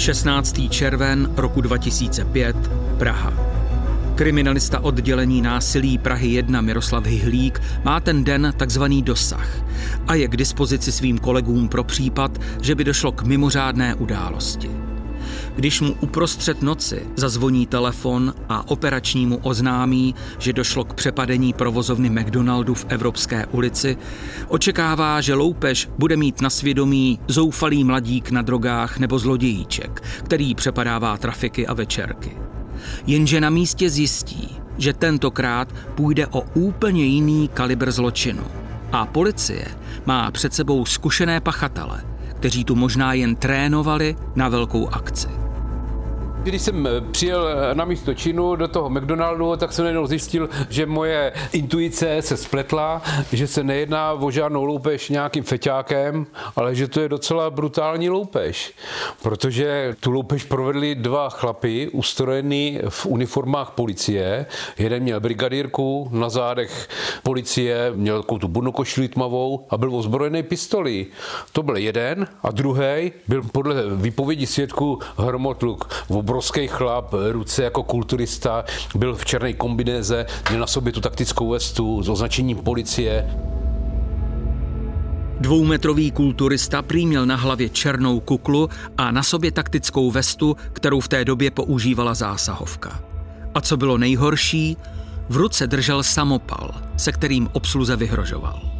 16. červen roku 2005, Praha. Kriminalista oddělení násilí Prahy 1 Miroslav Hyhlík má ten den takzvaný dosah a je k dispozici svým kolegům pro případ, že by došlo k mimořádné události. Když mu uprostřed noci zazvoní telefon a operačnímu oznámí, že došlo k přepadení provozovny McDonaldu v Evropské ulici, očekává, že loupež bude mít na svědomí zoufalý mladík na drogách nebo zlodějíček, který přepadává trafiky a večerky. Jenže na místě zjistí, že tentokrát půjde o úplně jiný kalibr zločinu. A policie má před sebou zkušené pachatele, kteří tu možná jen trénovali na velkou akci. Když jsem eh, přijel eh, na místo činu do toho McDonaldu, tak jsem najednou zjistil, že moje intuice se spletla, že se nejedná o žádnou loupež nějakým feťákem, ale že to je docela brutální loupež. Protože tu loupež provedli dva chlapy, ustrojený v uniformách policie. Jeden měl brigadírku, na zádech policie měl takovou tu bunokošili tmavou a byl ozbrojený pistolí. To byl jeden a druhý byl podle výpovědi svědků hromotluk v obrovský chlap, ruce jako kulturista, byl v černé kombinéze, měl na sobě tu taktickou vestu s označením policie. Dvoumetrový kulturista prý měl na hlavě černou kuklu a na sobě taktickou vestu, kterou v té době používala zásahovka. A co bylo nejhorší, v ruce držel samopal, se kterým obsluze vyhrožoval.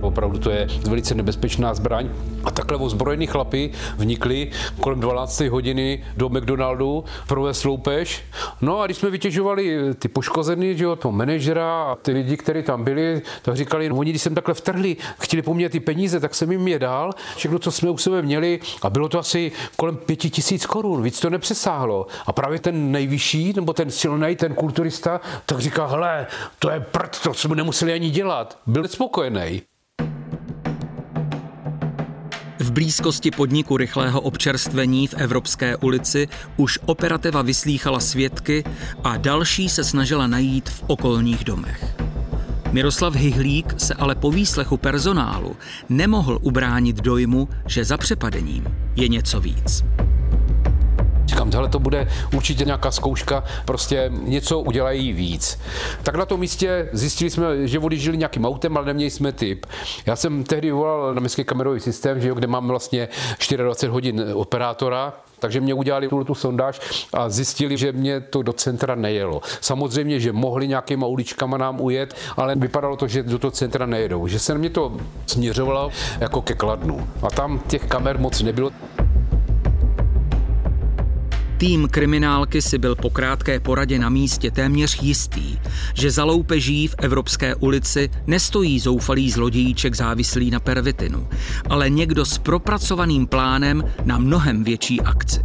Opravdu to je velice nebezpečná zbraň. A takhle ozbrojení chlapi vnikli kolem 12. hodiny do McDonaldu, provést loupež. No a když jsme vytěžovali ty poškozený, že jo, toho manažera a ty lidi, kteří tam byli, tak říkali, no, oni když jsem takhle vtrhli, chtěli po mně ty peníze, tak jsem jim je dal. Všechno, co jsme u sebe měli, a bylo to asi kolem pěti tisíc korun, víc to nepřesáhlo. A právě ten nejvyšší, nebo ten silný, ten kulturista, tak říká, hele, to je prd, to jsme nemuseli ani dělat. Byl spokojený. Blízkosti podniku rychlého občerstvení v Evropské ulici už operativa vyslýchala svědky a další se snažila najít v okolních domech. Miroslav Hyhlík se ale po výslechu personálu nemohl ubránit dojmu, že za přepadením je něco víc. Říkám, tohle to bude určitě nějaká zkouška, prostě něco udělají víc. Tak na tom místě zjistili jsme, že odjížděli nějakým autem, ale neměli jsme typ. Já jsem tehdy volal na městský kamerový systém, že jo, kde máme vlastně 24 hodin operátora, takže mě udělali tuhle tu sondáž a zjistili, že mě to do centra nejelo. Samozřejmě, že mohli nějakýma uličkama nám ujet, ale vypadalo to, že do toho centra nejedou. Že se mě to směřovalo jako ke Kladnu. A tam těch kamer moc nebylo. Tým kriminálky si byl po krátké poradě na místě téměř jistý, že za loupeží v Evropské ulici nestojí zoufalý zlodějíček závislý na pervitinu, ale někdo s propracovaným plánem na mnohem větší akci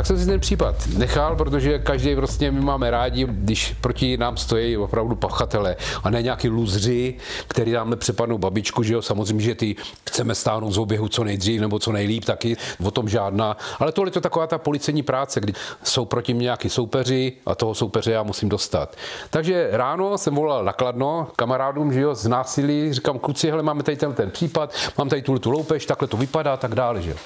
tak jsem si ten případ nechal, protože každý prostě my máme rádi, když proti nám stojí opravdu pachatele a ne nějaký luzři, který nám přepadnou babičku, že jo, samozřejmě, že ty chceme stáhnout z oběhu co nejdřív nebo co nejlíp, taky o tom žádná. Ale tohle je to taková ta policejní práce, kdy jsou proti mě nějaký soupeři a toho soupeře já musím dostat. Takže ráno jsem volal nakladno kamarádům, že jo, z násilí, říkám, kluci, hele, máme tady ten, ten případ, mám tady tu, tu loupež, takhle to vypadá, tak dále, že jo.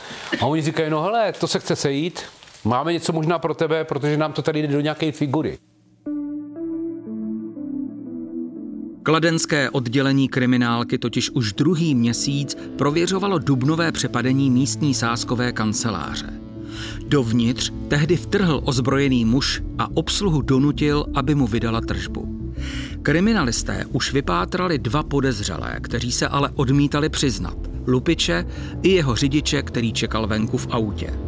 A oni říkají, no hele, to se chce sejít, Máme něco možná pro tebe, protože nám to tady jde do nějaké figury. Kladenské oddělení kriminálky totiž už druhý měsíc prověřovalo dubnové přepadení místní sáskové kanceláře. Dovnitř tehdy vtrhl ozbrojený muž a obsluhu donutil, aby mu vydala tržbu. Kriminalisté už vypátrali dva podezřelé, kteří se ale odmítali přiznat. Lupiče i jeho řidiče, který čekal venku v autě.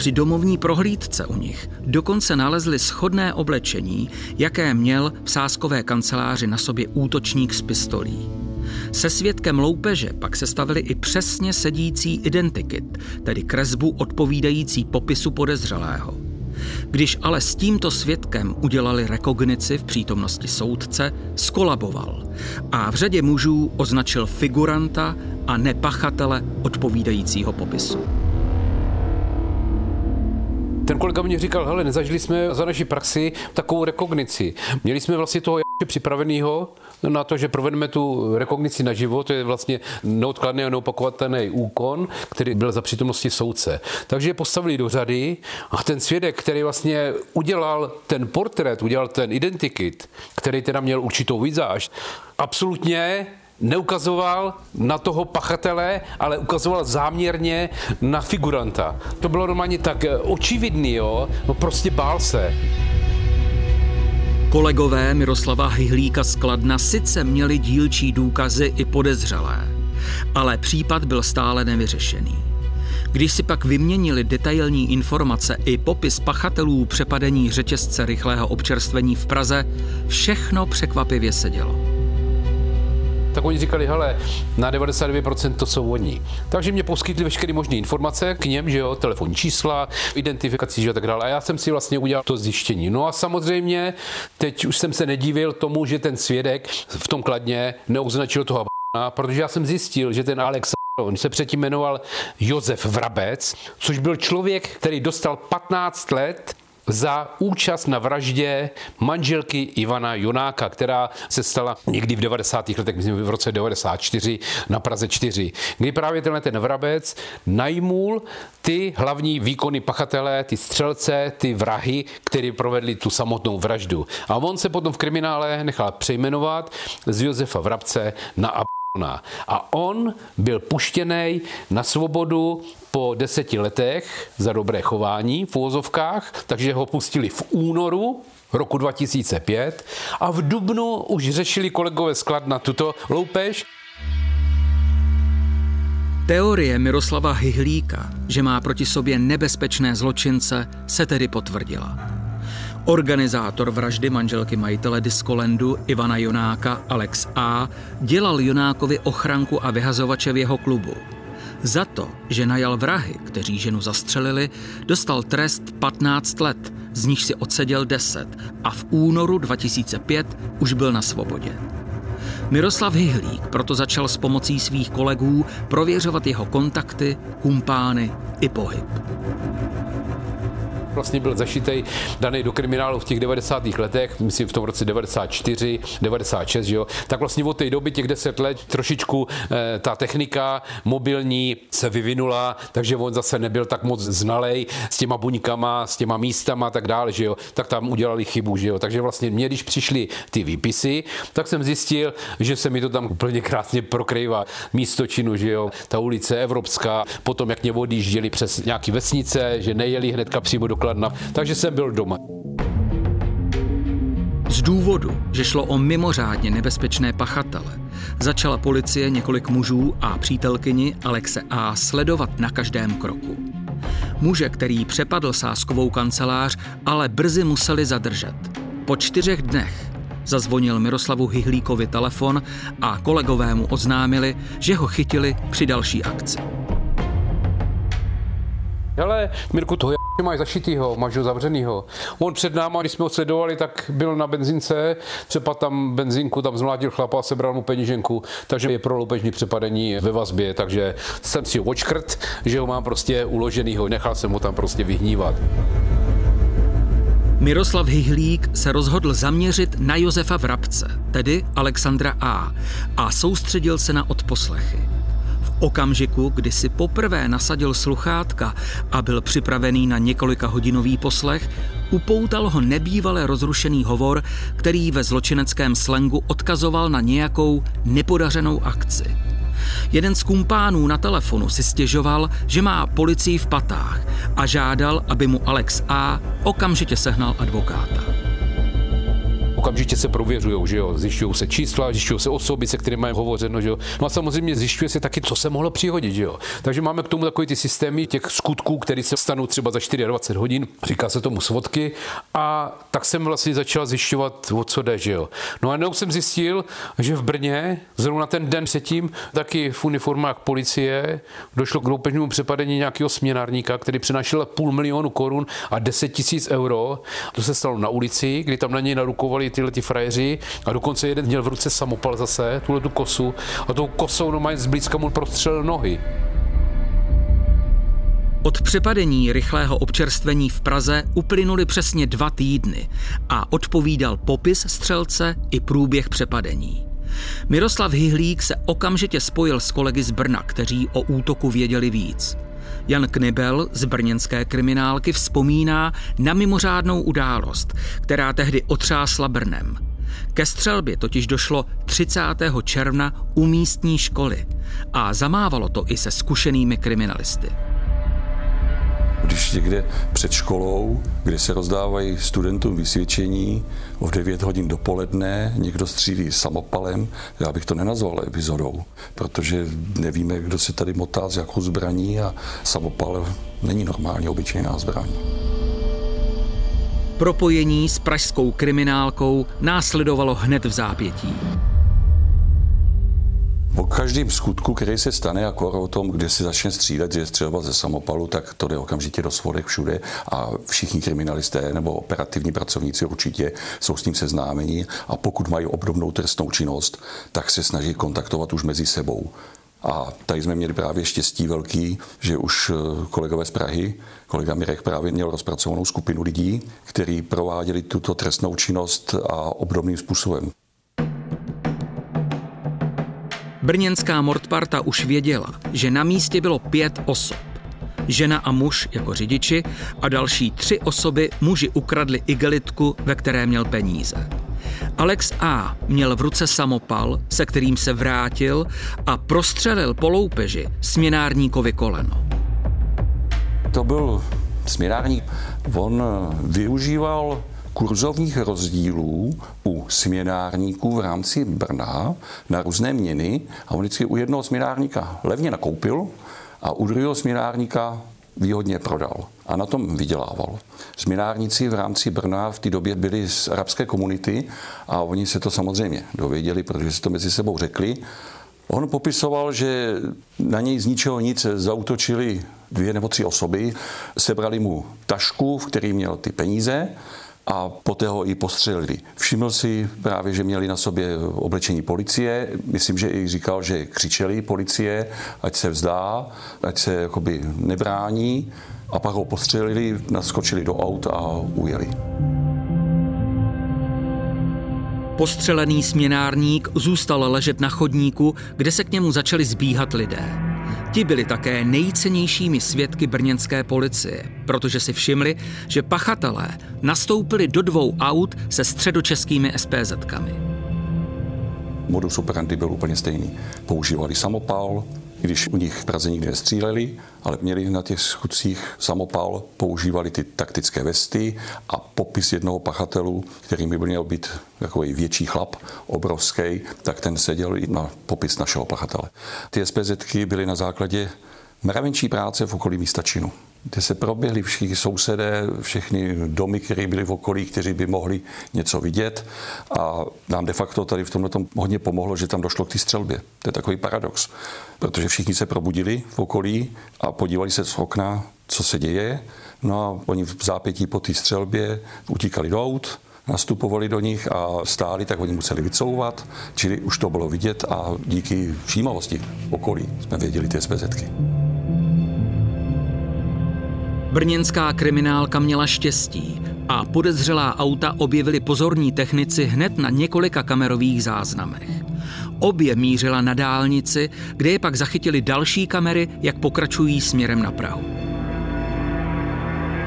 Při domovní prohlídce u nich dokonce nalezli schodné oblečení, jaké měl v sáskové kanceláři na sobě útočník z pistolí. Se svědkem loupeže pak se stavili i přesně sedící identikit, tedy kresbu odpovídající popisu podezřelého. Když ale s tímto svědkem udělali rekognici v přítomnosti soudce, skolaboval a v řadě mužů označil figuranta a nepachatele odpovídajícího popisu. Ten kolega mě říkal, hele, nezažili jsme za naši praxi takovou rekognici. Měli jsme vlastně toho připravenýho na to, že provedeme tu rekognici na život, to je vlastně neodkladný a neopakovatelný úkon, který byl za přítomnosti soudce. Takže je postavili do řady a ten svědek, který vlastně udělal ten portrét, udělal ten identikit, který teda měl určitou vizáž, absolutně neukazoval na toho pachatele, ale ukazoval záměrně na figuranta. To bylo normálně tak očividný, jo? no prostě bál se. Kolegové Miroslava Hyhlíka z Kladna sice měli dílčí důkazy i podezřelé, ale případ byl stále nevyřešený. Když si pak vyměnili detailní informace i popis pachatelů přepadení řetězce rychlého občerstvení v Praze, všechno překvapivě sedělo tak oni říkali, hele, na 99% to jsou oni. Takže mě poskytli veškeré možné informace k něm, že jo, telefonní čísla, identifikaci, že jo, tak dále. A já jsem si vlastně udělal to zjištění. No a samozřejmě, teď už jsem se nedivil tomu, že ten svědek v tom kladně neoznačil toho protože já jsem zjistil, že ten Alex On se předtím jmenoval Josef Vrabec, což byl člověk, který dostal 15 let za účast na vraždě manželky Ivana Junáka, která se stala někdy v 90. letech, myslím v roce 94 na Praze 4, kdy právě tenhle ten vrabec najmul ty hlavní výkony pachatelé, ty střelce, ty vrahy, kteří provedli tu samotnou vraždu. A on se potom v kriminále nechal přejmenovat z Josefa Vrabce na a on byl puštěný na svobodu po deseti letech za dobré chování v úvozovkách, takže ho pustili v únoru roku 2005 a v Dubnu už řešili kolegové sklad na tuto loupež. Teorie Miroslava Hyhlíka, že má proti sobě nebezpečné zločince, se tedy potvrdila. Organizátor vraždy manželky majitele Diskolendu Ivana Jonáka Alex A. dělal Jonákovi ochranku a vyhazovače v jeho klubu. Za to, že najal vrahy, kteří ženu zastřelili, dostal trest 15 let, z nich si odseděl 10 a v únoru 2005 už byl na svobodě. Miroslav Hyhlík proto začal s pomocí svých kolegů prověřovat jeho kontakty, kumpány i pohyb vlastně byl zašitej, daný do kriminálu v těch 90. letech, myslím v tom roce 94, 96, že jo, tak vlastně od té doby těch 10 let trošičku eh, ta technika mobilní se vyvinula, takže on zase nebyl tak moc znalej s těma buňkama, s těma místama a tak dále, že jo, tak tam udělali chybu, že jo, takže vlastně mě, když přišly ty výpisy, tak jsem zjistil, že se mi to tam úplně krásně prokrývá místo činu, že jo, ta ulice Evropská, potom jak mě odjížděli přes nějaký vesnice, že nejeli hnedka přímo do Kladna, takže jsem byl doma. Z důvodu, že šlo o mimořádně nebezpečné pachatele, začala policie několik mužů a přítelkyni Alexe A. sledovat na každém kroku. Muže, který přepadl sáskovou kancelář, ale brzy museli zadržet. Po čtyřech dnech zazvonil Miroslavu Hyhlíkovi telefon a kolegové mu oznámili, že ho chytili při další akci. Hele, Mirku, toho máš zašitýho, máš ho zavřenýho. On před náma, když jsme ho sledovali, tak byl na benzince, třeba tam benzínku, tam zmlátil chlapa a sebral mu peníženku, takže je pro loupežní přepadení ve vazbě, takže jsem si ho očkrt, že ho mám prostě uloženýho, nechal jsem ho tam prostě vyhnívat. Miroslav Hyhlík se rozhodl zaměřit na Josefa Vrabce, tedy Alexandra A. a soustředil se na odposlechy okamžiku, kdy si poprvé nasadil sluchátka a byl připravený na několika hodinový poslech, upoutal ho nebývale rozrušený hovor, který ve zločineckém slengu odkazoval na nějakou nepodařenou akci. Jeden z kumpánů na telefonu si stěžoval, že má policii v patách a žádal, aby mu Alex A. okamžitě sehnal advokáta okamžitě se prověřují, že jo, zjišťují se čísla, zjišťují se osoby, se kterými mají hovořeno, že jo. No a samozřejmě zjišťuje se taky, co se mohlo přihodit, že jo. Takže máme k tomu takový ty systémy těch skutků, které se stanou třeba za 24 hodin, říká se tomu svodky, a tak jsem vlastně začal zjišťovat, o co jde, že jo. No a jenom jsem zjistil, že v Brně, zrovna ten den předtím, taky v uniformách policie došlo k loupežnému přepadení nějakého směnárníka, který přenášel půl milionu korun a 10 tisíc euro. To se stalo na ulici, kdy tam na něj narukovali tyhle ty frajeři a dokonce jeden měl v ruce samopal zase, tuhle tu kosu a tou kosou normálně zblízka mu prostřelil nohy. Od přepadení rychlého občerstvení v Praze uplynuly přesně dva týdny a odpovídal popis střelce i průběh přepadení. Miroslav Hyhlík se okamžitě spojil s kolegy z Brna, kteří o útoku věděli víc. Jan Knibel z brněnské kriminálky vzpomíná na mimořádnou událost, která tehdy otřásla Brnem. Ke střelbě totiž došlo 30. června u místní školy a zamávalo to i se zkušenými kriminalisty. Když někde před školou, kde se rozdávají studentům vysvědčení v 9 hodin dopoledne, někdo střílí samopalem, já bych to nenazval epizodou, protože nevíme, kdo se tady motá s jakou zbraní a samopal není normálně obyčejná zbraň. Propojení s pražskou kriminálkou následovalo hned v zápětí. Po každém skutku, který se stane, jako o tom, kde se začne střílet, že je střelba ze samopalu, tak to jde okamžitě do svodek všude a všichni kriminalisté nebo operativní pracovníci určitě jsou s tím seznámeni a pokud mají obdobnou trestnou činnost, tak se snaží kontaktovat už mezi sebou. A tady jsme měli právě štěstí velký, že už eh, kolegové z Prahy, kolega Mirek právě měl rozpracovanou skupinu lidí, kteří prováděli tuto trestnou činnost a obdobným způsobem. Brněnská Mordparta už věděla, že na místě bylo pět osob. Žena a muž jako řidiči a další tři osoby muži ukradli igelitku, ve které měl peníze. Alex A. měl v ruce samopal, se kterým se vrátil a prostřelil po loupeži směnárníkovi koleno. To byl směnárník. On využíval kurzovních rozdílů u směnárníků v rámci Brna na různé měny a on vždycky u jednoho směnárníka levně nakoupil a u druhého směnárníka výhodně prodal a na tom vydělával. Směnárníci v rámci Brna v té době byli z arabské komunity a oni se to samozřejmě dověděli, protože si to mezi sebou řekli. On popisoval, že na něj z ničeho nic zautočili dvě nebo tři osoby, sebrali mu tašku, v který měl ty peníze a poté ho i postřelili. Všiml si právě, že měli na sobě oblečení policie. Myslím, že i říkal, že křičeli policie, ať se vzdá, ať se jakoby nebrání. A pak ho postřelili, naskočili do aut a ujeli. Postřelený směnárník zůstal ležet na chodníku, kde se k němu začali zbíhat lidé. Ti byli také nejcennějšími svědky brněnské policie, protože si všimli, že pachatelé nastoupili do dvou aut se středočeskými SPZ-kami. Modus operandi byl úplně stejný. Používali samopal, když u nich v Praze nikdy nestříleli, ale měli na těch skutcích samopal, používali ty taktické vesty a popis jednoho pachatelu, který by měl být takový větší chlap, obrovský, tak ten seděl i na popis našeho pachatele. Ty SPZky byly na základě mravenčí práce v okolí místa činu kde se proběhli všichni sousedé, všechny domy, které byly v okolí, kteří by mohli něco vidět. A nám de facto tady v tomhle tom hodně pomohlo, že tam došlo k té střelbě. To je takový paradox, protože všichni se probudili v okolí a podívali se z okna, co se děje. No a oni v zápětí po té střelbě utíkali do aut, nastupovali do nich a stáli, tak oni museli vycouvat, čili už to bylo vidět a díky všímavosti okolí jsme věděli ty SPZky. Brněnská kriminálka měla štěstí a podezřelá auta objevili pozorní technici hned na několika kamerových záznamech. Obě mířila na dálnici, kde je pak zachytili další kamery, jak pokračují směrem na Prahu.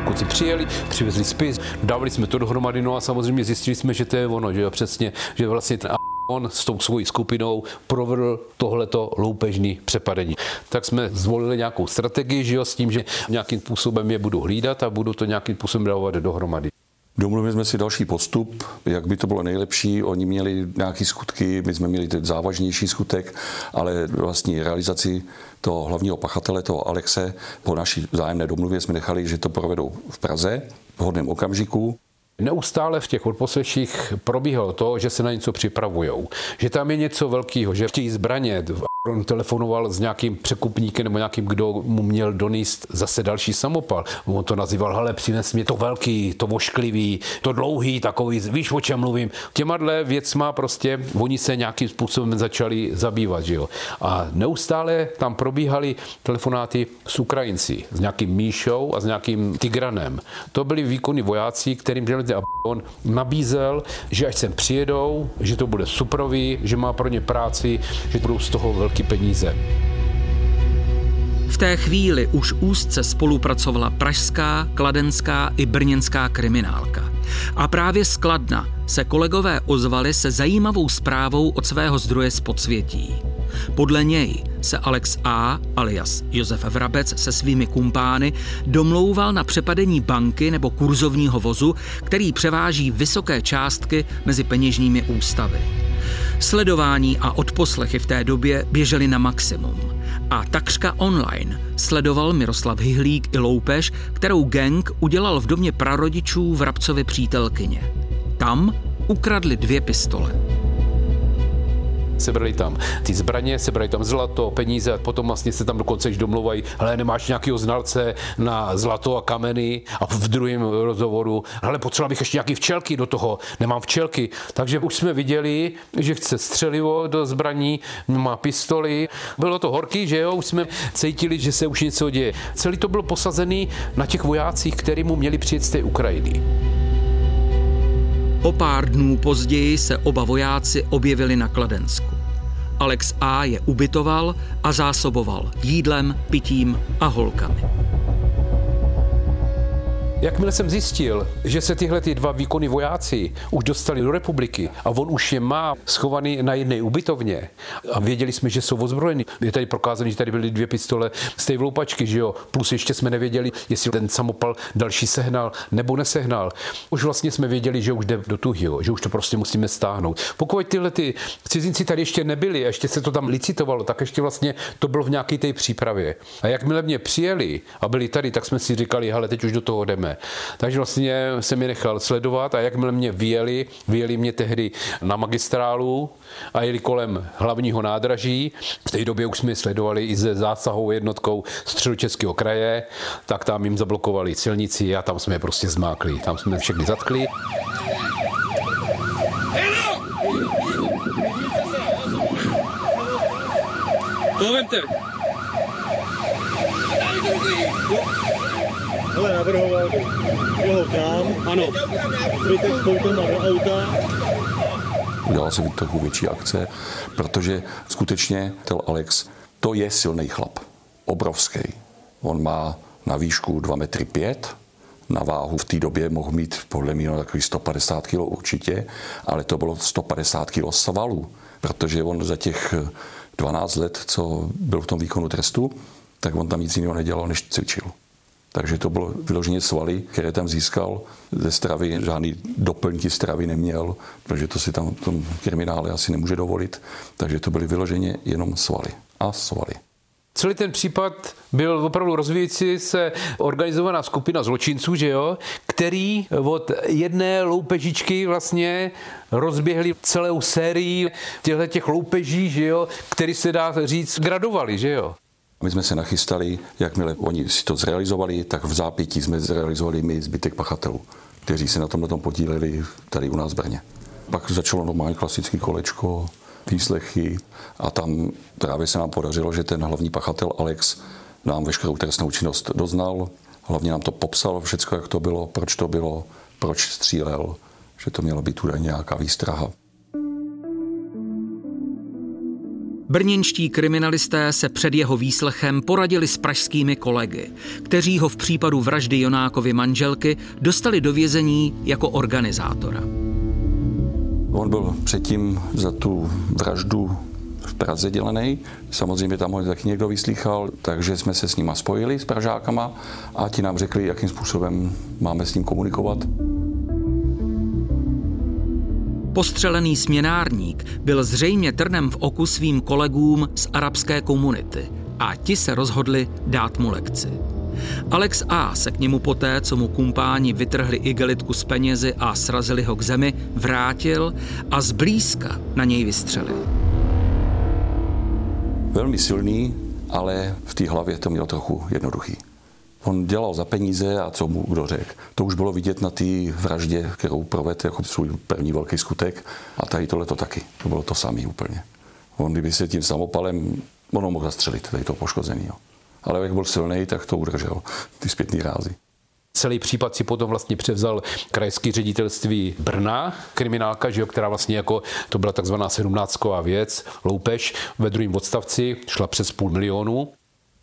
Kluci přijeli, přivezli spis, dávali jsme to dohromady, no a samozřejmě zjistili jsme, že to je ono, že jo, přesně, že vlastně ten On s tou svojí skupinou provedl tohleto loupežní přepadení. Tak jsme zvolili nějakou strategii, že jo, s tím, že nějakým způsobem je budu hlídat a budu to nějakým způsobem dávat dohromady. Domluvili jsme si další postup, jak by to bylo nejlepší. Oni měli nějaké skutky, my jsme měli ten závažnější skutek, ale vlastně realizaci toho hlavního pachatele, toho Alexe, po naší vzájemné domluvě jsme nechali, že to provedou v Praze v hodném okamžiku. Neustále v těch odposleších probíhalo to, že se na něco připravují, že tam je něco velkého, že chtějí zbraně, On telefonoval s nějakým překupníkem nebo nějakým, kdo mu měl donést zase další samopal. On to nazýval, hele, přines mě to velký, to vošklivý, to dlouhý, takový, víš, o čem mluvím. Těma dle věcma prostě oni se nějakým způsobem začali zabývat, že jo. A neustále tam probíhaly telefonáty s Ukrajinci, s nějakým Míšou a s nějakým Tigranem. To byli výkonní vojáci, kterým a on nabízel, že až sem přijedou, že to bude suprový, že má pro ně práci, že budou z toho velký velké peníze. V té chvíli už úzce spolupracovala pražská, kladenská i brněnská kriminálka. A právě z Kladna se kolegové ozvali se zajímavou zprávou od svého zdroje z podsvětí. Podle něj se Alex A. alias Josef Vrabec se svými kumpány domlouval na přepadení banky nebo kurzovního vozu, který převáží vysoké částky mezi peněžními ústavy. Sledování a odposlechy v té době běžely na maximum. A takřka online sledoval Miroslav Hyhlík i loupež, kterou gang udělal v domě prarodičů v Rabcově přítelkyně. Tam ukradli dvě pistole sebrali tam ty zbraně, sebrali tam zlato, peníze a potom vlastně se tam dokonce již domluvají, hele, nemáš nějakého znalce na zlato a kameny a v druhém rozhovoru, hele, potřeboval bych ještě nějaký včelky do toho, nemám včelky. Takže už jsme viděli, že chce střelivo do zbraní, má pistoli. Bylo to horký, že jo, už jsme cítili, že se už něco děje. Celý to bylo posazený na těch vojácích, který mu měli přijet z té Ukrajiny. O pár dnů později se oba vojáci objevili na Kladensku. Alex A. je ubytoval a zásoboval jídlem, pitím a holkami. Jakmile jsem zjistil, že se tyhle ty dva výkony vojáci už dostali do republiky a on už je má schovaný na jedné ubytovně a věděli jsme, že jsou ozbrojeni. Je tady prokázané, že tady byly dvě pistole z té vloupačky, že jo. Plus ještě jsme nevěděli, jestli ten samopal další sehnal nebo nesehnal. Už vlastně jsme věděli, že už jde do tuhyho, že už to prostě musíme stáhnout. Pokud tyhle ty cizinci tady ještě nebyli a ještě se to tam licitovalo, tak ještě vlastně to bylo v nějaké té přípravě. A jakmile mě přijeli a byli tady, tak jsme si říkali, hele, teď už do toho jdeme. Takže vlastně jsem mi nechal sledovat a jakmile mě vyjeli, vyjeli mě tehdy na magistrálu a jeli kolem hlavního nádraží. V té době už jsme sledovali i se zásahovou jednotkou středočeského kraje, tak tam jim zablokovali silnici a tam jsme je prostě zmákli. Tam jsme všechny zatkli. To vemte. Hele, navrhoval jeho k. Ano. Zbytek s do auta. Udělal si trochu větší akce, protože skutečně ten Alex, to je silný chlap. Obrovský. On má na výšku 2 metry 5, na váhu v té době mohl mít podle mě takový 150 kg určitě, ale to bylo 150 kg svalů, protože on za těch 12 let, co byl v tom výkonu trestu, tak on tam nic jiného nedělal, než cvičil. Takže to bylo vyloženě svaly, které tam získal ze stravy, žádný doplňky stravy neměl, protože to si tam v tom kriminále asi nemůže dovolit. Takže to byly vyloženě jenom svaly a svaly. Celý ten případ byl opravdu rozvíjící se organizovaná skupina zločinců, že jo, který od jedné loupežičky vlastně rozběhli celou sérii těchto těch loupeží, že jo, který se dá říct gradovali, že jo. My jsme se nachystali, jakmile oni si to zrealizovali, tak v zápětí jsme zrealizovali my zbytek pachatelů, kteří se na tomhle tom podíleli tady u nás v Brně. Pak začalo normální klasické kolečko, výslechy a tam právě se nám podařilo, že ten hlavní pachatel Alex nám veškerou trestnou činnost doznal, hlavně nám to popsal všechno, jak to bylo, proč to bylo, proč střílel, že to měla být údajně nějaká výstraha. Brněnští kriminalisté se před jeho výslechem poradili s pražskými kolegy, kteří ho v případu vraždy Jonákovy manželky dostali do vězení jako organizátora. On byl předtím za tu vraždu v Praze dělený. Samozřejmě tam ho taky někdo vyslýchal, takže jsme se s nima spojili, s Pražákama a ti nám řekli, jakým způsobem máme s ním komunikovat. Postřelený směnárník byl zřejmě trnem v oku svým kolegům z arabské komunity a ti se rozhodli dát mu lekci. Alex A. se k němu poté, co mu kumpáni vytrhli igelitku z penězi a srazili ho k zemi, vrátil a zblízka na něj vystřelil. Velmi silný, ale v té hlavě to měl trochu jednoduchý. On dělal za peníze a co mu kdo řekl. To už bylo vidět na té vraždě, kterou provedl jako svůj první velký skutek. A tady tohle to taky. To bylo to samé úplně. On kdyby se tím samopalem, ono mohl zastřelit, tady to poškozený. Jo. Ale jak byl silný, tak to udržel, ty zpětný rázy. Celý případ si potom vlastně převzal krajské ředitelství Brna, kriminálka, že jo, která vlastně jako, to byla takzvaná sedmnáctková věc, loupež ve druhém odstavci, šla přes půl milionu.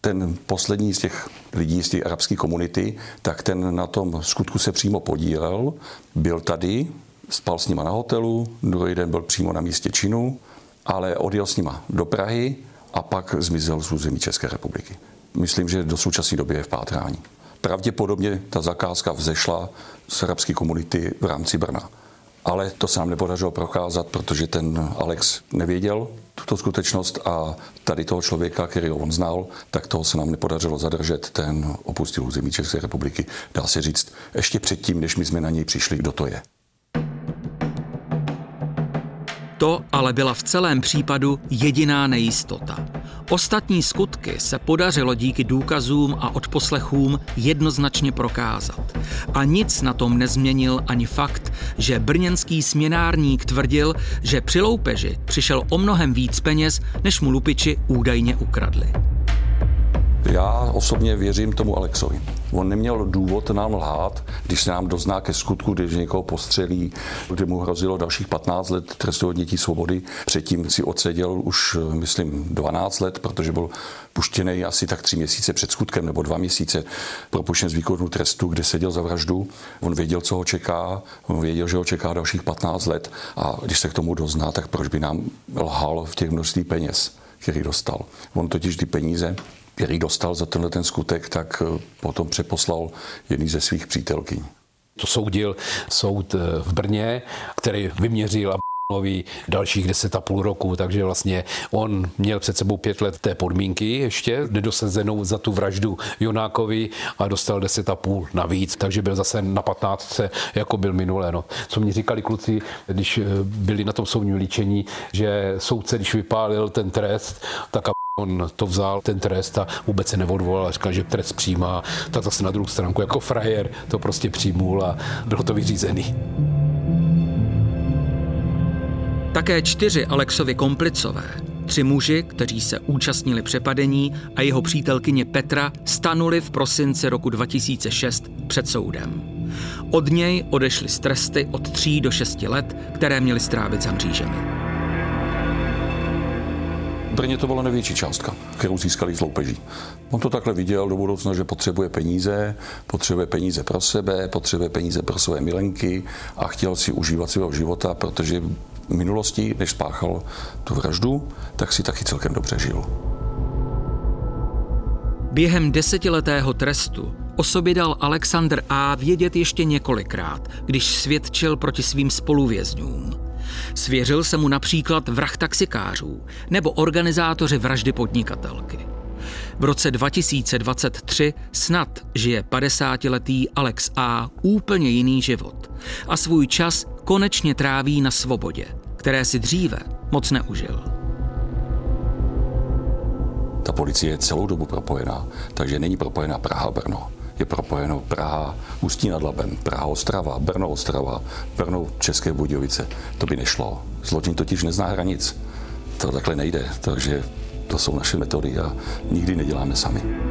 Ten poslední z těch lidí z té arabské komunity, tak ten na tom skutku se přímo podílel, byl tady, spal s nima na hotelu, druhý den byl přímo na místě činu, ale odjel s nima do Prahy a pak zmizel z území České republiky. Myslím, že do současné doby je v pátrání. Pravděpodobně ta zakázka vzešla z arabské komunity v rámci Brna. Ale to se nám nepodařilo prokázat, protože ten Alex nevěděl tuto skutečnost a tady toho člověka, který on znal, tak toho se nám nepodařilo zadržet. Ten opustil území České republiky, dá se říct, ještě předtím, než my jsme na něj přišli, kdo to je. To ale byla v celém případu jediná nejistota. Ostatní skutky se podařilo díky důkazům a odposlechům jednoznačně prokázat. A nic na tom nezměnil ani fakt, že brněnský směnárník tvrdil, že při loupeži přišel o mnohem víc peněz, než mu lupiči údajně ukradli. Já osobně věřím tomu Alexovi. On neměl důvod nám lhát, když se nám dozná ke skutku, když někoho postřelí, kdy mu hrozilo dalších 15 let trestu odnětí svobody. Předtím si odseděl už, myslím, 12 let, protože byl puštěný asi tak tři měsíce před skutkem nebo dva měsíce propuštěn z výkonu trestu, kde seděl za vraždu. On věděl, co ho čeká, on věděl, že ho čeká dalších 15 let a když se k tomu dozná, tak proč by nám lhal v těch množství peněz, který dostal. On totiž ty peníze který dostal za tenhle ten skutek, tak eh, potom přeposlal jedný ze svých přítelkyň. To soudil soud eh, v Brně, který vyměřil dalších deset a půl roku, takže vlastně on měl před sebou pět let té podmínky ještě, nedosazenou za tu vraždu Jonákovi a dostal deset a půl navíc, takže byl zase na 15, jako byl minulé. No. Co mi říkali kluci, když eh, byli na tom soudním líčení, že soudce, když vypálil ten trest, tak a On to vzal, ten trest a vůbec se neodvolal a říkal, že trest přijímá, tak zase na druhou stránku jako frajer to prostě přijmul a bylo to vyřízený. Také čtyři Alexovi komplicové, tři muži, kteří se účastnili přepadení a jeho přítelkyně Petra stanuli v prosinci roku 2006 před soudem. Od něj odešli z tresty od 3 do 6 let, které měli strávit za mřížemi. Brně to byla největší částka, kterou získali z loupeží. On to takhle viděl do budoucna, že potřebuje peníze, potřebuje peníze pro sebe, potřebuje peníze pro své milenky a chtěl si užívat svého života, protože v minulosti, než spáchal tu vraždu, tak si taky celkem dobře žil. Během desetiletého trestu o sobě dal Alexander A. vědět ještě několikrát, když svědčil proti svým spoluvězňům. Svěřil se mu například vrah taxikářů nebo organizátoři vraždy podnikatelky. V roce 2023 snad žije 50-letý Alex A. úplně jiný život a svůj čas konečně tráví na svobodě, které si dříve moc neužil. Ta policie je celou dobu propojená, takže není propojená Praha-Brno je propojeno Praha, Ústí nad Labem, Praha, Ostrava, Brno, Ostrava, Brno, České Budějovice. To by nešlo. Zločin totiž nezná hranic. To takhle nejde, takže to jsou naše metody a nikdy neděláme sami.